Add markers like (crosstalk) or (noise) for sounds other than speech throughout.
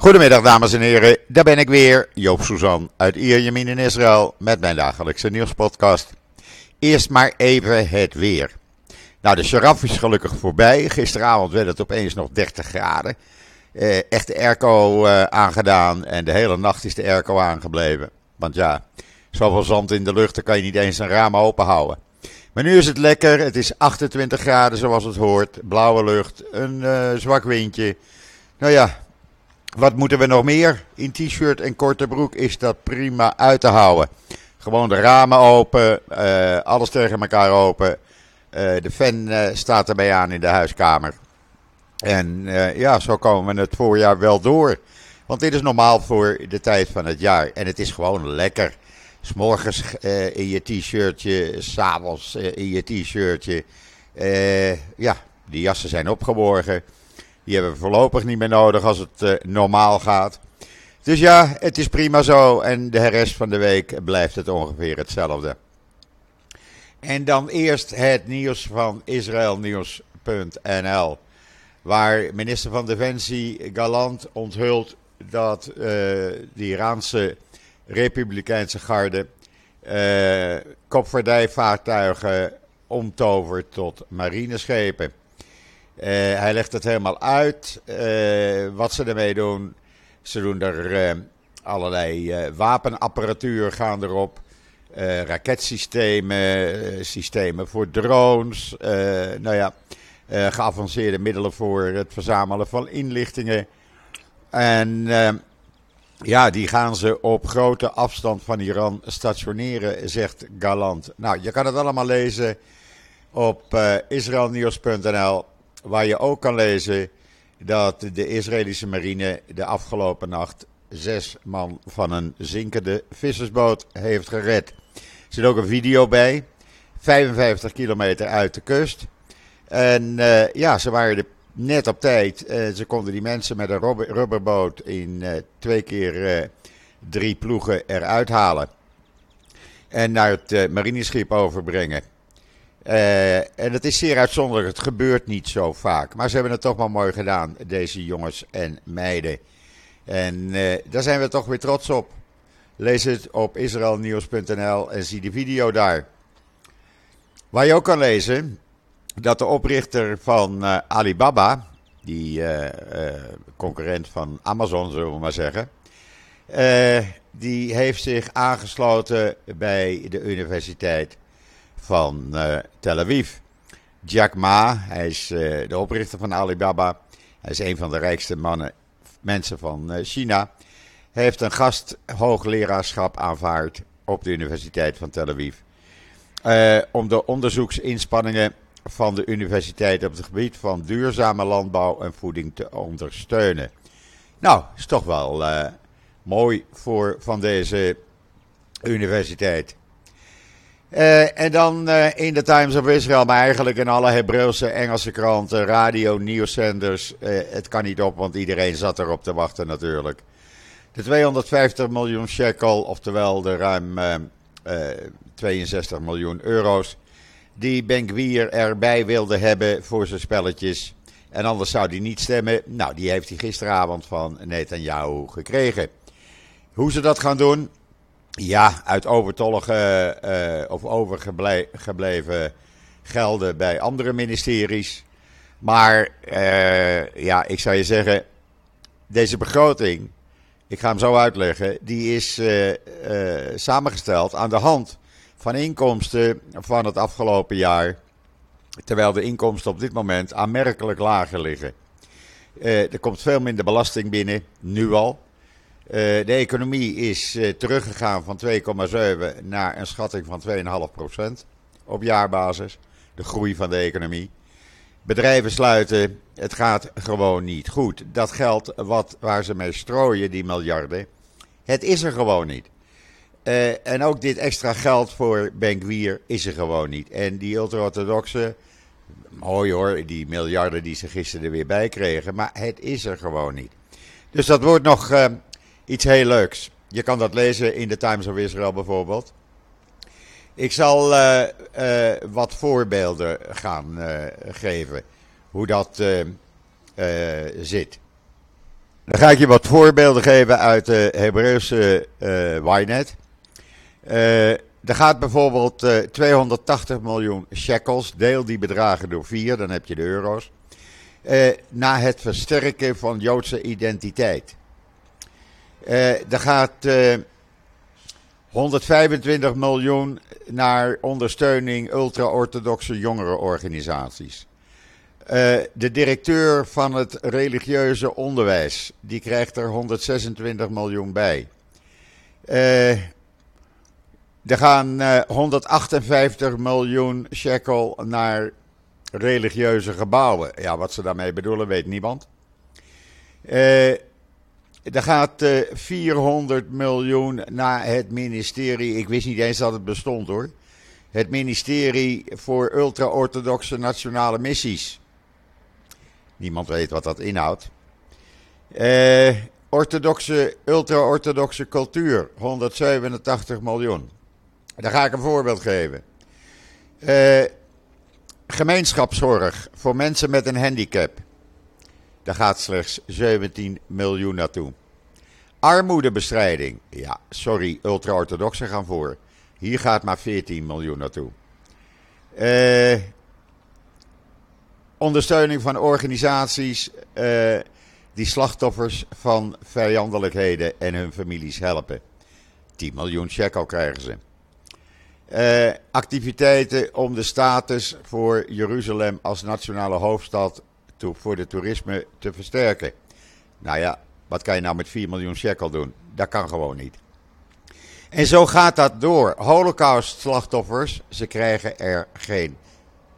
Goedemiddag dames en heren, daar ben ik weer, Joop Suzan uit Ierjemien in Israël met mijn dagelijkse nieuwspodcast. Eerst maar even het weer. Nou, de Sharaf is gelukkig voorbij. Gisteravond werd het opeens nog 30 graden. Eh, echt de airco eh, aangedaan en de hele nacht is de airco aangebleven. Want ja, zoveel zand in de lucht, dan kan je niet eens een raam open houden. Maar nu is het lekker, het is 28 graden zoals het hoort, blauwe lucht, een uh, zwak windje. Nou ja, wat moeten we nog meer? In t-shirt en korte broek is dat prima uit te houden. Gewoon de ramen open, uh, alles tegen elkaar open. Uh, de fan uh, staat erbij aan in de huiskamer. En ja, zo komen we het voorjaar wel door. Want dit is normaal voor de tijd van het jaar. En het is gewoon lekker. S'morgens in je t-shirtje, s'avonds in je t-shirtje. ja, die jassen zijn opgeborgen. Die hebben we voorlopig niet meer nodig als het uh, normaal gaat. Dus ja, het is prima zo. En de rest van de week blijft het ongeveer hetzelfde. En dan eerst het nieuws van israelnieuws.nl. Waar minister van Defensie Galant onthult dat uh, de Iraanse Republikeinse garde uh, kopvaardijvaartuigen omtovert tot marineschepen. Uh, hij legt het helemaal uit uh, wat ze ermee doen. Ze doen er uh, allerlei wapenapparatuur gaan erop. raketsystemen, systemen voor drones. nou ja, geavanceerde middelen voor het verzamelen van inlichtingen. En ja, die gaan ze op grote afstand van Iran stationeren, zegt Galant. Nou, je kan het allemaal lezen op israelnieuws.nl. Waar je ook kan lezen dat de Israëlische marine de afgelopen nacht zes man van een zinkende vissersboot heeft gered. Er zit ook een video bij, 55 kilometer uit de kust. En uh, ja, ze waren net op tijd. Uh, ze konden die mensen met een rubberboot in uh, twee keer drie ploegen eruit halen. En naar het marineschip overbrengen. Uh, en het is zeer uitzonderlijk, het gebeurt niet zo vaak. Maar ze hebben het toch wel mooi gedaan, deze jongens en meiden. En uh, daar zijn we toch weer trots op. Lees het op israelnieuws.nl en zie de video daar. Waar je ook kan lezen dat de oprichter van uh, Alibaba, die concurrent van Amazon zullen we maar zeggen, die heeft zich aangesloten bij de universiteit van uh, Tel Aviv. Jack Ma, hij is uh, de oprichter van Alibaba. Hij is een van de rijkste mannen, mensen van uh, China. Heeft een gasthoogleraarschap aanvaard op de Universiteit van Tel Aviv. om de onderzoeksinspanningen van de universiteit op het gebied van duurzame landbouw en voeding te ondersteunen. Nou, is toch wel mooi voor van deze universiteit. Uh, en dan uh, in de Times of Israel, maar eigenlijk in alle Hebreeuwse, Engelse kranten, radio, nieuwszenders. Uh, het kan niet op, want iedereen zat erop te wachten natuurlijk. De 250 miljoen shekel, oftewel de ruim 62 miljoen euro's, die Ben erbij wilde hebben voor zijn spelletjes. En anders zou hij niet stemmen. Nou, die heeft hij gisteravond van Netanyahu gekregen. Hoe ze dat gaan doen, ja, uit overtollige uh, of overgebleven gelden bij andere ministeries. Maar uh, ja, ik zou je zeggen, deze begroting, ik ga hem zo uitleggen, die is uh, samengesteld aan de hand van inkomsten van het afgelopen jaar. Terwijl de inkomsten op dit moment aanmerkelijk lager liggen. er komt veel minder belasting binnen, nu al. Uh, de economie is uh, teruggegaan van 2,7 naar een schatting van 2,5% op jaarbasis. De groei van de economie. Bedrijven sluiten, het gaat gewoon niet goed. Dat geld wat, waar ze mee strooien, die miljarden, het is er gewoon niet. Uh, en ook dit extra geld voor Benkwier is er gewoon niet. En die ultra-orthodoxe, mooi hoor, die miljarden die ze gisteren er weer bij kregen, maar het is er gewoon niet. Dus dat wordt nog iets heel leuks. Je kan dat lezen in de Times of Israel bijvoorbeeld. Ik zal uh, uh, wat voorbeelden gaan uh, geven hoe dat zit. Dan ga ik je wat voorbeelden geven uit de Hebreeuwse Ynet. Er gaat bijvoorbeeld uh, 280 miljoen shekels, deel die bedragen door vier, dan heb je de euro's, naar het versterken van Joodse identiteit. Er gaat 125 miljoen naar ondersteuning ultra-orthodoxe jongerenorganisaties. Uh, de directeur van het religieuze onderwijs, die krijgt er 126 miljoen bij. Uh, er gaan uh, 158 miljoen shekel naar religieuze gebouwen. Ja, wat ze daarmee bedoelen, weet niemand. Er gaat 400 eh, miljoen naar het ministerie. Ik wist niet eens dat het bestond hoor. Het ministerie voor ultra-orthodoxe nationale missies. Niemand weet wat dat inhoudt. Uh, orthodoxe, ultra-orthodoxe cultuur, 187 miljoen. Daar ga ik een voorbeeld geven. Uh, gemeenschapszorg voor mensen met een handicap. Daar gaat slechts 17 miljoen naartoe. Armoedebestrijding. Ja, sorry, ultra-orthodoxen gaan voor. Hier gaat maar 14 miljoen naartoe. Uh, ondersteuning van organisaties uh, die slachtoffers van vijandelijkheden en hun families helpen. 10 miljoen shekel krijgen ze. Uh, activiteiten om de status voor Jeruzalem als nationale hoofdstad voor de toerisme te versterken. Nou ja, wat kan je nou met 4 miljoen shekel doen? Dat kan gewoon niet. En zo gaat dat door. Holocaust-slachtoffers, ze krijgen er geen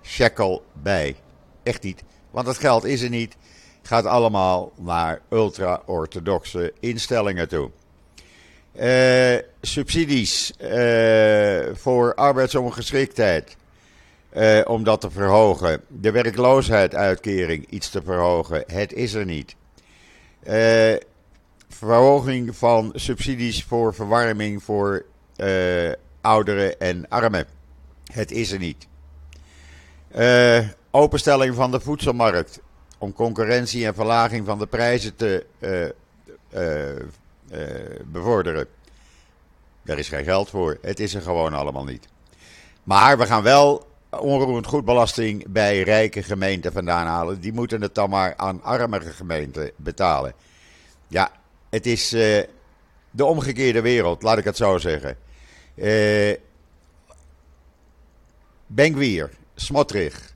shekel bij. Echt niet. Want het geld is er niet. Gaat allemaal naar ultra-orthodoxe instellingen toe. Uh, subsidies uh, voor arbeidsongeschiktheid. Uh, om dat te verhogen. De werkloosheidsuitkering iets te verhogen. Het is er niet. Uh, verhoging van subsidies voor verwarming voor uh, ouderen en armen. Het is er niet. Uh, openstelling van de voedselmarkt om concurrentie en verlaging van de prijzen te bevorderen. Daar is geen geld voor. Het is er gewoon allemaal niet. Maar we gaan wel onroerend goedbelasting bij rijke gemeenten vandaan halen. Die moeten het dan maar aan armere gemeenten betalen. Ja, het is uh, de omgekeerde wereld, laat ik het zo zeggen. Uh, Benguier, Smotrich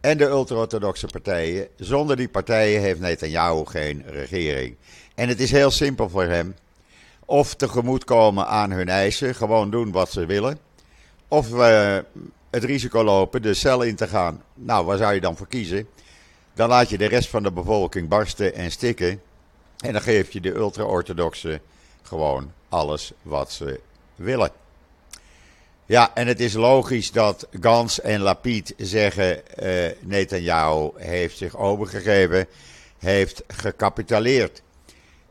en de ultra-orthodoxe partijen. Zonder die partijen heeft Netanyahu geen regering. En het is heel simpel voor hem. Of tegemoetkomen aan hun eisen, gewoon doen wat ze willen. Of uh, het risico lopen de cel in te gaan. Nou, waar zou je dan voor kiezen? Dan laat je de rest van de bevolking barsten en stikken. En dan geef je de ultra-orthodoxen gewoon alles wat ze willen. Ja, en het is logisch dat Gans en Lapid zeggen: uh, Netanyahu heeft zich overgegeven, heeft gecapitaleerd.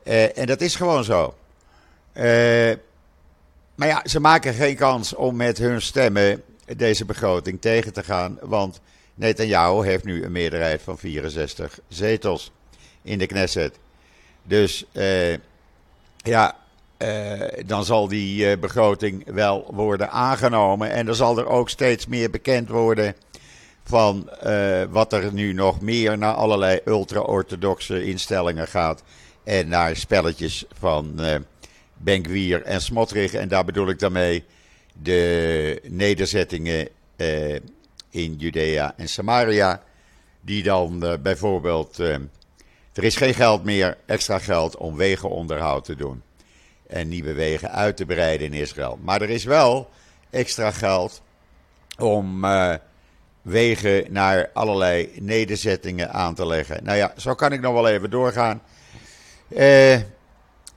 Uh, en dat is gewoon zo. Uh, maar ja, ze maken geen kans om met hun stemmen deze begroting tegen te gaan. Want Netanyahu heeft nu een meerderheid van 64 zetels in de Knesset. Dus uh, ja, uh, dan zal die uh, begroting wel worden aangenomen. En er zal er ook steeds meer bekend worden van wat er nu nog meer naar allerlei ultra-orthodoxe instellingen gaat. En naar spelletjes van Benkwier en Smotrich. En daar bedoel ik daarmee de nederzettingen uh, in Judea en Samaria. Die dan uh, bijvoorbeeld. Uh, er is geen geld meer, extra geld om wegenonderhoud te doen. En nieuwe wegen uit te breiden in Israël. Maar er is wel extra geld om wegen naar allerlei nederzettingen aan te leggen. Nou ja, zo kan ik nog wel even doorgaan.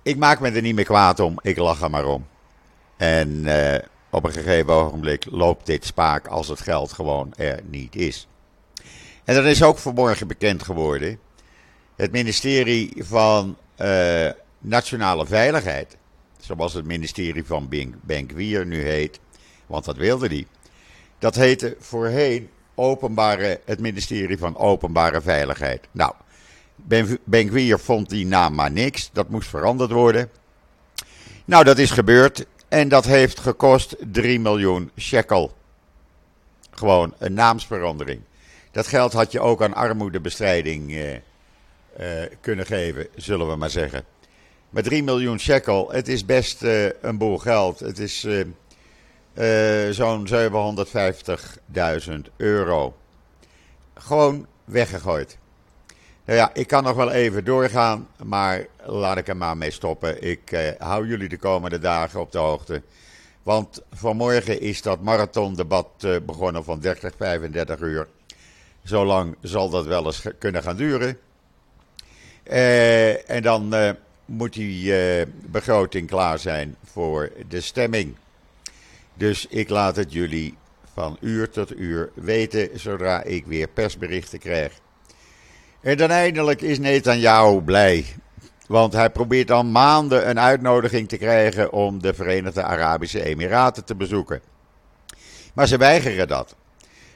ik maak me er niet meer kwaad om, ik lach er maar om. En op een gegeven ogenblik loopt dit spaak als het geld gewoon er niet is. En dat is ook vanmorgen bekend geworden. Het ministerie van uh, Nationale Veiligheid, zoals het ministerie van Benkwier nu heet, want dat wilde die. Dat heette voorheen openbare, het ministerie van Openbare Veiligheid. Nou, Ben Gwier vond die naam maar niks. Dat moest veranderd worden. Nou, dat is gebeurd. En dat heeft gekost 3 miljoen shekel. Gewoon een naamsverandering. Dat geld had je ook aan armoedebestrijding eh, eh, kunnen geven, zullen we maar zeggen. Maar 3 miljoen shekel, het is best uh, een boel geld. Het is zo'n 750.000 euro. Gewoon weggegooid. Nou ja, ik kan nog wel even doorgaan, maar laat ik er maar mee stoppen. Ik eh, hou jullie de komende dagen op de hoogte. Want vanmorgen is dat marathondebat uh, begonnen van 30, 35 uur. Zo lang zal dat wel eens kunnen gaan duren. Uh, en dan uh, moet die begroting klaar zijn voor de stemming. Dus ik laat het jullie van uur tot uur weten zodra ik weer persberichten krijg. En dan eindelijk is Netanyahu blij. Want hij probeert al maanden een uitnodiging te krijgen om de Verenigde Arabische Emiraten te bezoeken. Maar ze weigeren dat.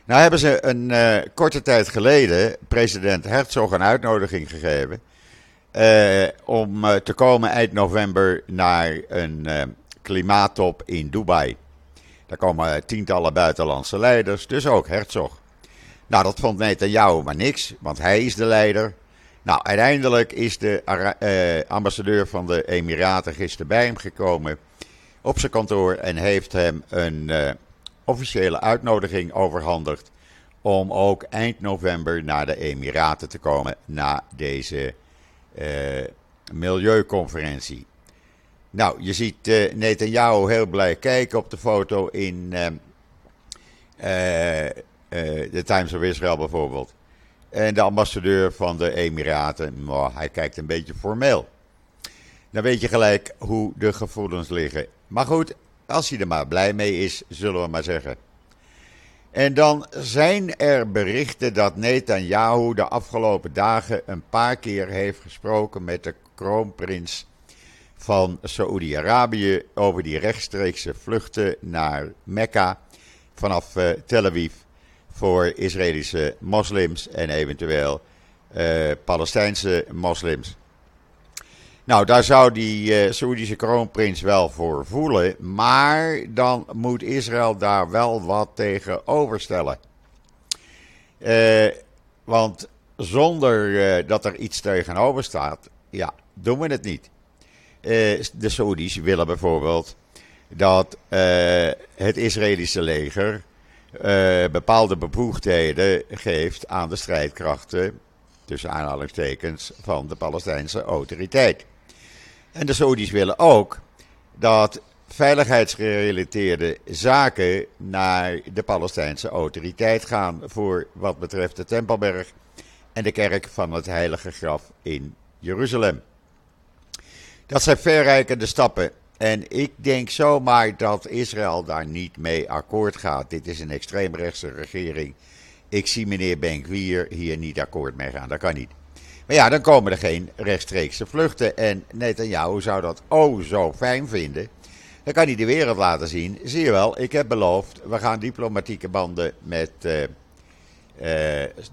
Nou hebben ze een uh, korte tijd geleden president Herzog een uitnodiging gegeven. Uh, om uh, te komen eind november naar een klimaattop in Dubai. Daar komen tientallen buitenlandse leiders, dus ook Herzog. Nou, dat vond Netanyahu maar niks, want hij is de leider. Nou, uiteindelijk is de uh, ambassadeur van de Emiraten gisteren bij hem gekomen op zijn kantoor en heeft hem een uh, officiële uitnodiging overhandigd om ook eind november naar de Emiraten te komen na deze uh, milieuconferentie. Nou, je ziet uh, Netanyahu heel blij kijken op de foto in eh, de Times of Israel bijvoorbeeld. En de ambassadeur van de Emiraten, oh, hij kijkt een beetje formeel. Dan weet je gelijk hoe de gevoelens liggen. Maar goed, als hij er maar blij mee is, zullen we maar zeggen. En dan zijn er berichten dat Netanyahu de afgelopen dagen een paar keer heeft gesproken met de kroonprins van Saoedi-Arabië over die rechtstreekse vluchten naar Mekka vanaf uh, Tel Aviv voor Israëlische moslims en eventueel uh, Palestijnse moslims. Nou, daar zou die uh, Saoedische kroonprins wel voor voelen, maar dan moet Israël daar wel wat tegenover stellen. Uh, want zonder dat er iets tegenover staat, ja, doen we het niet. de Saoedi's willen bijvoorbeeld dat het Israëlische leger uh, bepaalde bevoegdheden geeft aan de strijdkrachten, tussen aanhalingstekens, van de Palestijnse autoriteit. En de Saudis willen ook dat veiligheidsgerelateerde zaken naar de Palestijnse autoriteit gaan voor wat betreft de Tempelberg en de kerk van het Heilige Graf in Jeruzalem. Dat zijn verrijkende stappen en ik denk zomaar dat Israël daar niet mee akkoord gaat. Dit is een extreemrechtse regering. Ik zie meneer Ben-Gvir hier niet akkoord mee gaan. Dat kan niet. Maar ja, dan komen er geen rechtstreekse vluchten. En Netanyahu zou dat oh zo fijn vinden. Dan kan hij de wereld laten zien. Zie je wel, ik heb beloofd, we gaan diplomatieke banden met uh, uh,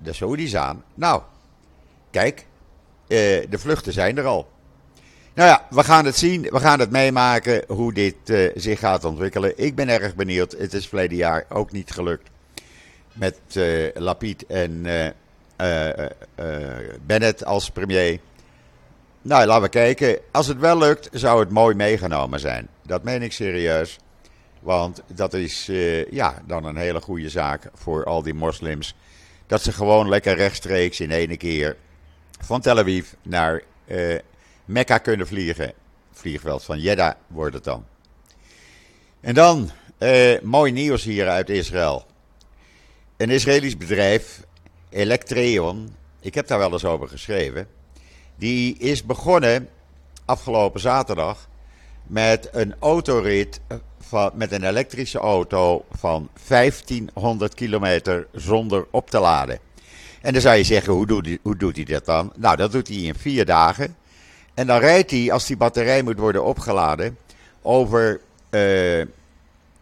de Saudis aan. Nou, kijk, uh, de vluchten zijn er al. Nou ja, we gaan het zien. We gaan het meemaken hoe dit uh, zich gaat ontwikkelen. Ik ben erg benieuwd. Het is verleden jaar ook niet gelukt. Met uh, Lapid en uh, Bennett als premier. Nou, laten we kijken. Als het wel lukt, zou het mooi meegenomen zijn. Dat meen ik serieus. Want dat is ja, dan een hele goede zaak voor al die moslims. Dat ze gewoon lekker rechtstreeks in ene keer van Tel Aviv naar Mekka kunnen vliegen. Vliegveld van Jeddah wordt het dan. En dan, eh, mooi nieuws hier uit Israël. Een Israëlisch bedrijf, Electreon, ik heb daar wel eens over geschreven, die is begonnen afgelopen zaterdag met een autorit van, met een elektrische auto van 1500 kilometer zonder op te laden. En dan zou je zeggen, hoe doet, hoe doet hij dat dan? Nou, dat doet hij in vier dagen. En dan rijdt hij, als die batterij moet worden opgeladen, over uh,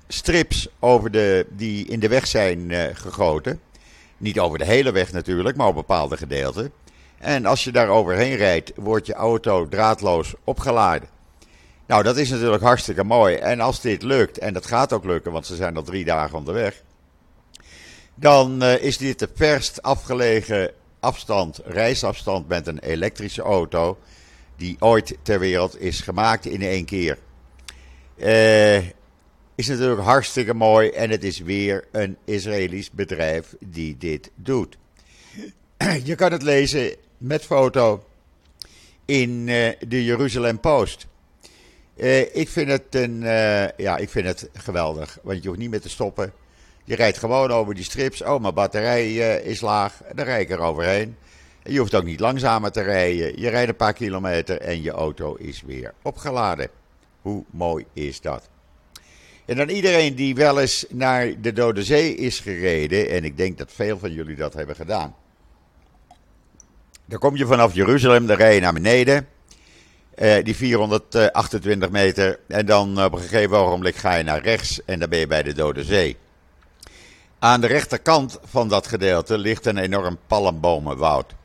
strips over de, die in de weg zijn uh, gegoten. Niet over de hele weg natuurlijk, maar op bepaalde gedeelten. En als je daar overheen rijdt, wordt je auto draadloos opgeladen. Nou, dat is natuurlijk hartstikke mooi. En als dit lukt, en dat gaat ook lukken, want ze zijn al drie dagen onderweg. Dan uh, is dit de verst afgelegen afstand, reisafstand met een elektrische auto. Die ooit ter wereld is gemaakt in één keer. Uh, is natuurlijk hartstikke mooi. En het is weer een Israëlisch bedrijf die dit doet. (clears throat) Je kan het lezen met foto in uh, de Jeruzalem Post. Uh, ik, vind het een, ja, ik vind het geweldig, want je hoeft niet meer te stoppen. Je rijdt gewoon over die strips. Oh, mijn batterij is laag. Dan rijd ik er overheen. Je hoeft ook niet langzamer te rijden. Je rijdt een paar kilometer en je auto is weer opgeladen. Hoe mooi is dat? En dan iedereen die wel eens naar de Dode Zee is gereden, en ik denk dat veel van jullie dat hebben gedaan. Dan kom je vanaf Jeruzalem, dan rij je naar beneden, eh, die 428 meter, en dan op een gegeven ogenblik ga je naar rechts en dan ben je bij de Dode Zee. Aan de rechterkant van dat gedeelte ligt een enorm palmbomenwoud.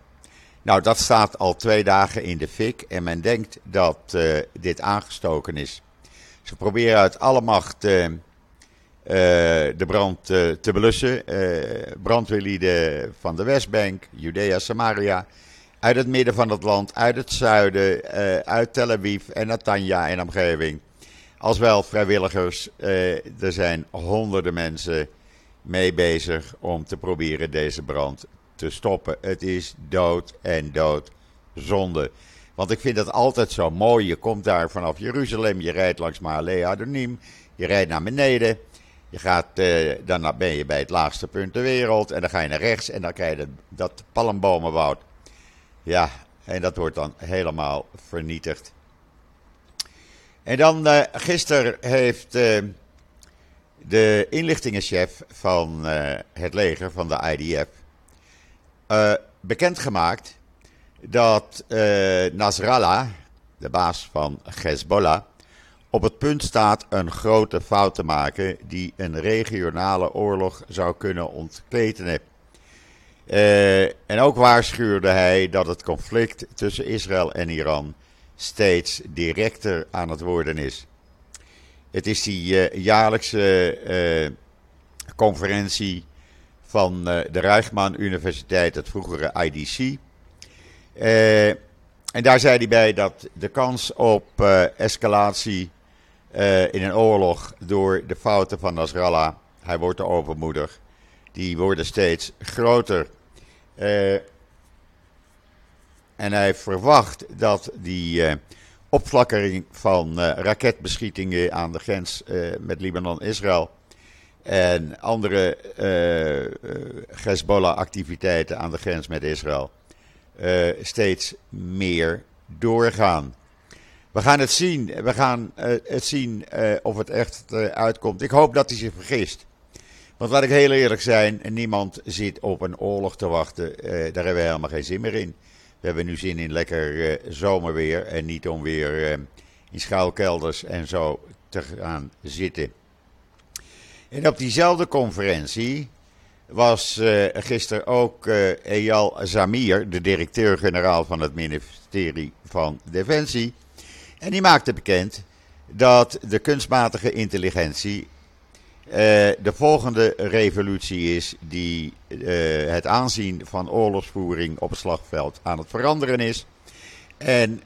Nou, dat staat al twee dagen in de fik en men denkt dat uh, dit aangestoken is. Ze proberen uit alle macht uh, uh, de brand te blussen. brandweerlieden van de Westbank, Judea, Samaria, uit het midden van het land, uit het zuiden, uit Tel Aviv en Natanja en omgeving. Als wel vrijwilligers. er zijn honderden mensen mee bezig om te proberen deze brand te stoppen. Het is dood en dood zonde. Want ik vind dat altijd zo mooi. Je komt daar vanaf Jeruzalem, je rijdt langs Maalea Adonim, je rijdt naar beneden. Je gaat, eh, dan ben je bij het laagste punt ter wereld en dan ga je naar rechts en dan krijg je dat palmbomenwoud. Ja, en dat wordt dan helemaal vernietigd. En dan uh, gisteren heeft uh, de inlichtingenchef van uh, het leger, van de IDF, bekendgemaakt dat uh, Nasrallah, de baas van Hezbollah, op het punt staat een grote fout te maken die een regionale oorlog zou kunnen ontketenen. Uh, en ook waarschuwde hij dat het conflict tussen Israël en Iran steeds directer aan het worden is. Het is die jaarlijkse conferentie van de Reichman Universiteit, het vroegere IDC. Uh, en daar zei hij bij dat de kans op uh, escalatie in een oorlog door de fouten van Nasrallah, hij wordt te overmoedig, die worden steeds groter. en hij verwacht dat die opflakkering van raketbeschietingen aan de grens met Libanon en andere Hezbollah-activiteiten aan de grens met Israël uh, steeds meer doorgaan. We gaan het zien. We gaan uh, het zien uh, of het echt uitkomt. Ik hoop dat hij zich vergist. Want laat ik heel eerlijk zijn, niemand zit op een oorlog te wachten. daar hebben we helemaal geen zin meer in. We hebben nu zin in lekker zomerweer en niet om weer in schuilkelders en zo te gaan zitten. En op diezelfde conferentie was uh, gisteren ook uh, Eyal Zamir, de directeur-generaal van het ministerie van Defensie. En die maakte bekend dat de kunstmatige intelligentie uh, de volgende revolutie is die het aanzien van oorlogsvoering op het slagveld aan het veranderen is. En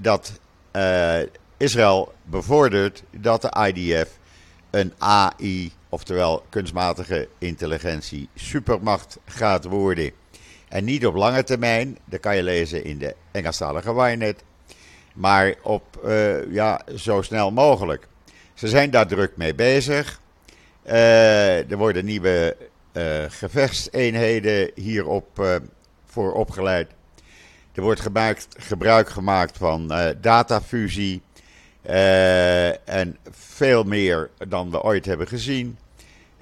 dat Israël bevordert dat de IDF een AI oftewel kunstmatige intelligentie, supermacht gaat worden. En niet op lange termijn, dat kan je lezen in de Engelstalige Wynet, maar op uh, ja, zo snel mogelijk. Ze zijn daar druk mee bezig. Uh, er worden nieuwe uh, gevechtseenheden hierop voor opgeleid. Er wordt gebruik gemaakt van datafusie. Uh, en veel meer dan we ooit hebben gezien.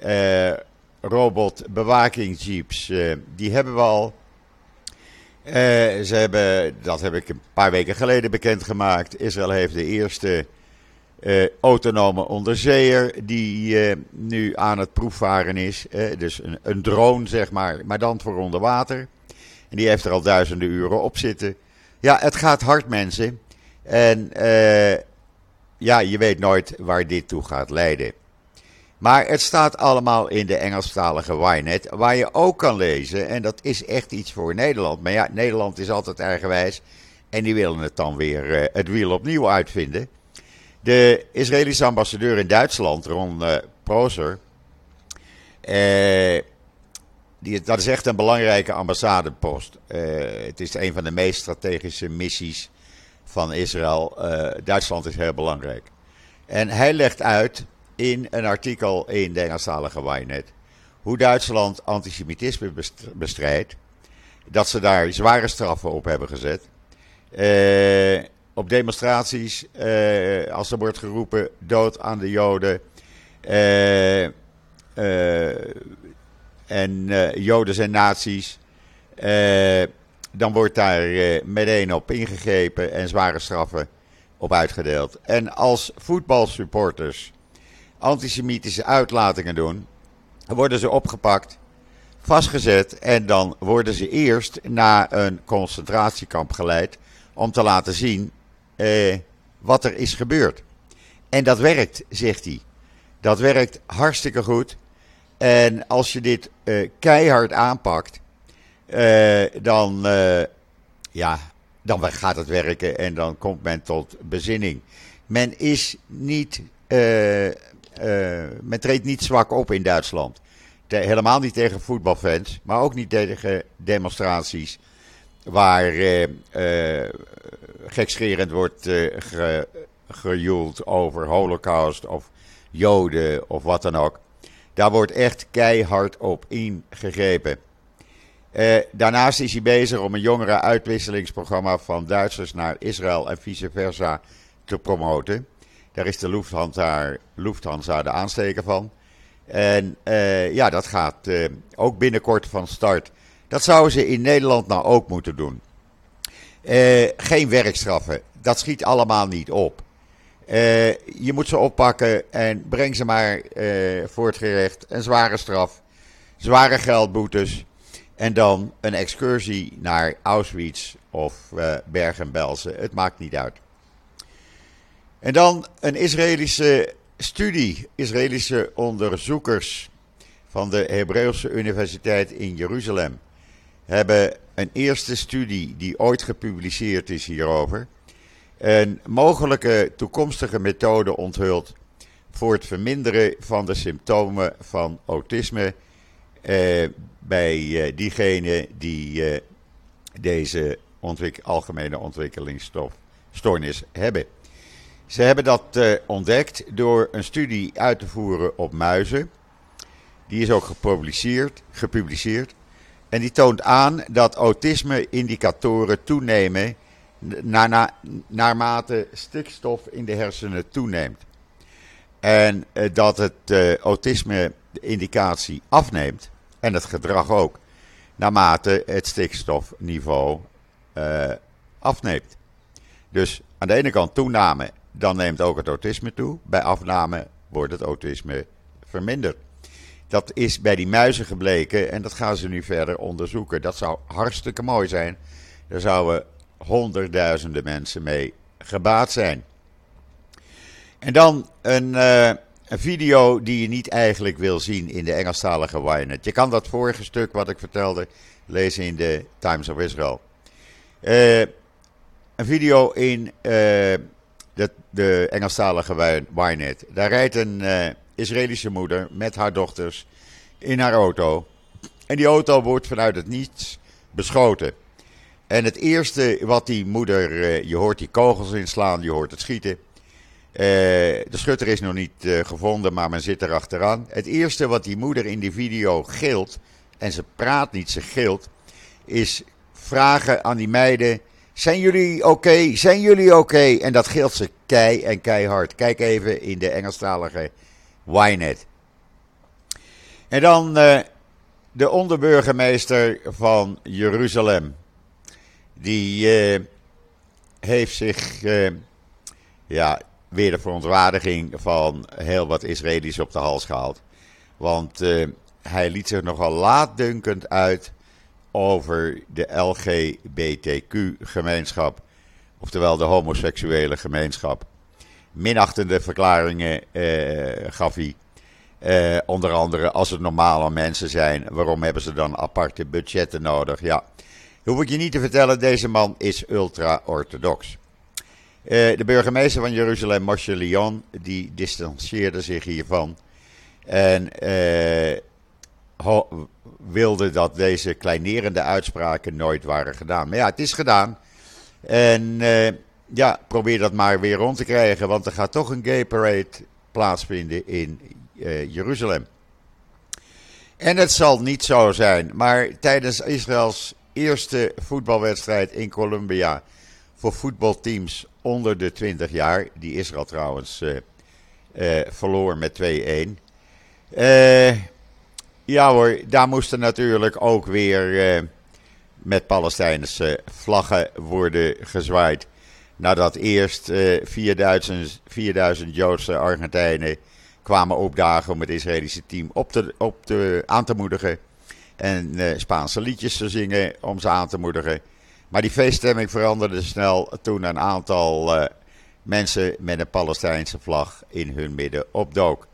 Uh, robotbewakingsjeeps, uh, die hebben we al. ze hebben, dat heb ik een paar weken geleden bekendgemaakt. Israël heeft de eerste autonome onderzeeër die nu aan het proefvaren is. dus een, een, drone, zeg maar, maar dan voor onder water. En die heeft er al duizenden uren op zitten. Ja, het gaat hard, mensen. En ja, je weet nooit waar dit toe gaat leiden. Maar het staat allemaal in de Engelstalige Ynet, waar je ook kan lezen. En dat is echt iets voor Nederland. Maar ja, Nederland is altijd eigenwijs. En die willen het dan weer uh, het wiel opnieuw uitvinden. De Israëlische ambassadeur in Duitsland, Ron uh, Prozer. Uh, die, dat is echt een belangrijke ambassadepost. het is een van de meest strategische missies van Israël. Duitsland is heel belangrijk. En hij legt uit in een artikel in de Engelstalige Ynet hoe Duitsland antisemitisme bestrijdt. Dat ze daar zware straffen op hebben gezet. Uh, op demonstraties, uh, als er wordt geroepen dood aan de Joden. En Joden zijn nazi's. Dan wordt daar meteen op ingegrepen en zware straffen op uitgedeeld. En als voetbalsupporters antisemitische uitlatingen doen, worden ze opgepakt, vastgezet en dan worden ze eerst naar een concentratiekamp geleid om te laten zien eh, wat er is gebeurd. En dat werkt, zegt hij. Dat werkt hartstikke goed. En als je dit eh, keihard aanpakt, eh, dan, eh, ja, dan gaat het werken en dan komt men tot bezinning. Men is niet uh, men treedt niet zwak op in Duitsland. helemaal niet tegen voetbalfans, maar ook niet tegen demonstraties waar gekscherend wordt ge, gejoeld over holocaust of joden of wat dan ook. Daar wordt echt keihard op ingegrepen. Daarnaast is hij bezig om een jongere uitwisselingsprogramma van Duitsers naar Israël en vice versa te promoten. Daar is de Lufthansa, Lufthansa de aansteker van. En uh, ja, dat gaat uh, ook binnenkort van start. Dat zouden ze in Nederland nou ook moeten doen. Geen werkstraffen. Dat schiet allemaal niet op. je moet ze oppakken en breng ze maar voor het gerecht. Een zware straf. Zware geldboetes. En dan een excursie naar Auschwitz of Bergen-Belsen. Het maakt niet uit. En dan een Israëlische studie. Israëlische onderzoekers van de Hebreeuwse Universiteit in Jeruzalem hebben een eerste studie die ooit gepubliceerd is hierover. Een mogelijke toekomstige methode onthuld voor het verminderen van de symptomen van autisme eh, bij eh, diegenen die eh, deze algemene ontwikkelingsstoornis hebben. Ze hebben dat uh, ontdekt door een studie uit te voeren op muizen. Die is ook gepubliceerd, gepubliceerd. En die toont aan dat autisme-indicatoren toenemen na, na, naarmate stikstof in de hersenen toeneemt. En dat het autisme-indicatie afneemt, en het gedrag ook, naarmate het stikstofniveau afneemt. Dus aan de ene kant toename dan neemt ook het autisme toe. Bij afname wordt het autisme verminderd. Dat is bij die muizen gebleken en dat gaan ze nu verder onderzoeken. Dat zou hartstikke mooi zijn. Daar zouden honderdduizenden mensen mee gebaat zijn. En dan een, uh, een, video die je niet eigenlijk wil zien in de Engelstalige Wynet. Je kan dat vorige stuk wat ik vertelde lezen in de Times of Israel. Uh, een video in uh, de, de Engelstalige Wynet. Daar rijdt een uh, Israëlische moeder met haar dochters in haar auto. En die auto wordt vanuit het niets beschoten. En het eerste wat die moeder, je hoort die kogels inslaan, je hoort het schieten. Uh, de schutter is nog niet gevonden, maar men zit er achteraan. Het eerste wat die moeder in die video gilt, en ze praat niet, ze gilt, is vragen aan die meiden zijn jullie oké? Zijn jullie oké? En dat geldt ze kei en keihard. Kijk even in de Engelstalige Ynet. En dan uh, de onderburgemeester van Jeruzalem. Die heeft zich ja, weer de verontwaardiging van heel wat Israëli's op de hals gehaald. Want hij liet zich nogal laatdunkend uit over de LGBTQ-gemeenschap, oftewel de homoseksuele gemeenschap. Minachtende verklaringen eh, gaf hij. Eh, onder andere als het normale mensen zijn, waarom hebben ze dan aparte budgetten nodig? Ja, hoef ik je niet te vertellen, deze man is ultra-orthodox. Eh, de burgemeester van Jeruzalem, Moshe Leon, die distancieerde zich hiervan. En eh, wilde dat deze kleinerende uitspraken nooit waren gedaan. Maar ja, het is gedaan. En uh, ja, probeer dat maar weer rond te krijgen, want er gaat toch een gay parade plaatsvinden in Jeruzalem. En het zal niet zo zijn, maar tijdens Israëls eerste voetbalwedstrijd in Colombia voor voetbalteams onder de 20 jaar, die Israël trouwens uh, uh, verloor met 2-1. Ja hoor, daar moesten natuurlijk ook weer met Palestijnse vlaggen worden gezwaaid. Nadat eerst uh, 4000, 4000 Joodse Argentijnen kwamen opdagen om het Israëlische team op te, op te, aan te moedigen. En Spaanse liedjes te zingen om ze aan te moedigen. Maar die feeststemming veranderde snel toen een aantal uh, mensen met een Palestijnse vlag in hun midden opdook.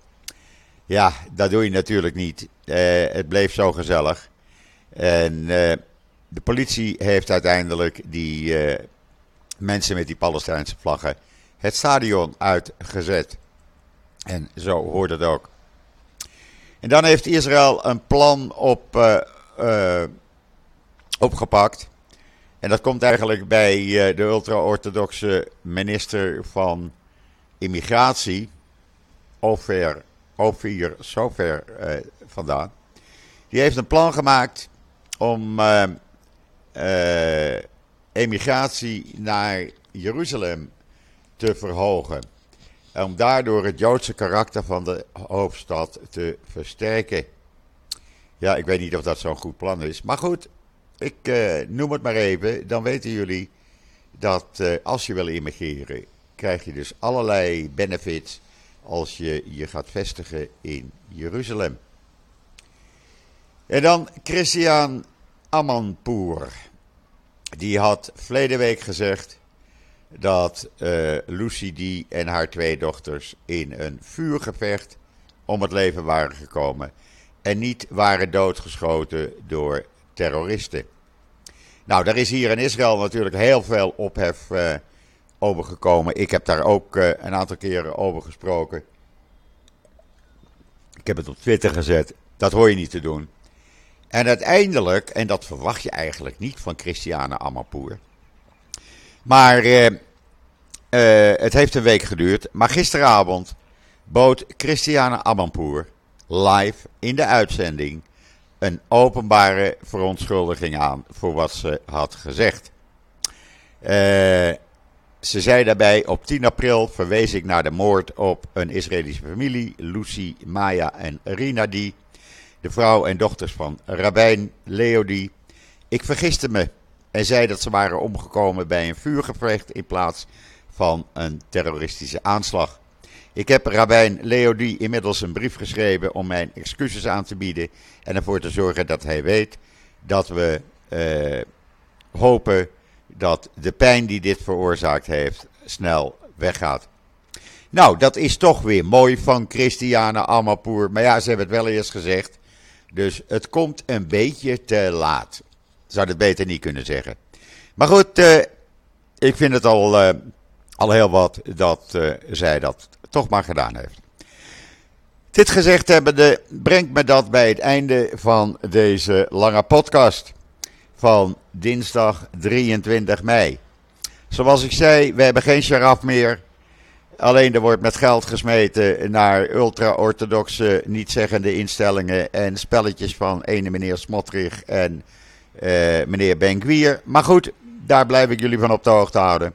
Ja, dat doe je natuurlijk niet. Uh, het bleef zo gezellig. En uh, de politie heeft uiteindelijk die mensen met die Palestijnse vlaggen het stadion uitgezet. En zo hoort het ook. En dan heeft Israël een plan op, opgepakt. En dat komt eigenlijk bij de ultra-orthodoxe minister van Immigratie, Ofer Ophir Sofer uh, vandaan. Die heeft een plan gemaakt om uh, emigratie naar Jeruzalem te verhogen. Om daardoor het Joodse karakter van de hoofdstad te versterken. Ja, ik weet niet of dat zo'n goed plan is. Maar goed, ik noem het maar even. Dan weten jullie dat als je wil immigreren, krijg je dus allerlei benefits als je je gaat vestigen in Jeruzalem. En dan Christian Amanpour. Die had verleden week gezegd dat uh, Lucy die en haar twee dochters in een vuurgevecht om het leven waren gekomen en niet waren doodgeschoten door terroristen. Nou, daar is hier in Israël natuurlijk heel veel ophef uh, over gekomen. Ik heb daar ook uh, een aantal keren over gesproken. Ik heb het op Twitter gezet. Dat hoor je niet te doen. En uiteindelijk, en dat verwacht je eigenlijk niet van Christiane Amapour. Maar uh, het heeft een week geduurd. Maar gisteravond bood Christiane Amanpour live in de uitzending een openbare verontschuldiging aan voor wat ze had gezegd. Uh, ze zei daarbij: Op 10 april verwees ik naar de moord op een Israëlische familie, Lucy, Maya en Rinadi, de vrouw en dochters van Rabijn Leodi. Ik vergiste me en zei dat ze waren omgekomen bij een vuurgevecht in plaats van een terroristische aanslag. Ik heb Rabijn Leodi inmiddels een brief geschreven om mijn excuses aan te bieden en ervoor te zorgen dat hij weet dat we uh, hopen dat de pijn die dit veroorzaakt heeft snel weggaat. Nou, dat is toch weer mooi van Christiane Amapour. Maar ja, ze hebben het wel eerst gezegd. Dus het komt een beetje te laat. Zou het beter niet kunnen zeggen. Maar goed, uh, ik vind het al, uh, al heel wat dat uh, zij dat toch maar gedaan heeft. Dit gezegd hebbende brengt me dat bij het einde van deze lange podcast van dinsdag 23 mei. Zoals ik zei, we hebben geen sharaf meer. Alleen er wordt met geld gesmeten naar ultra-orthodoxe, niet-zeggende instellingen en spelletjes van ene meneer Smotrich en uh, meneer Benkwier. Maar goed, daar blijf ik jullie van op de hoogte houden.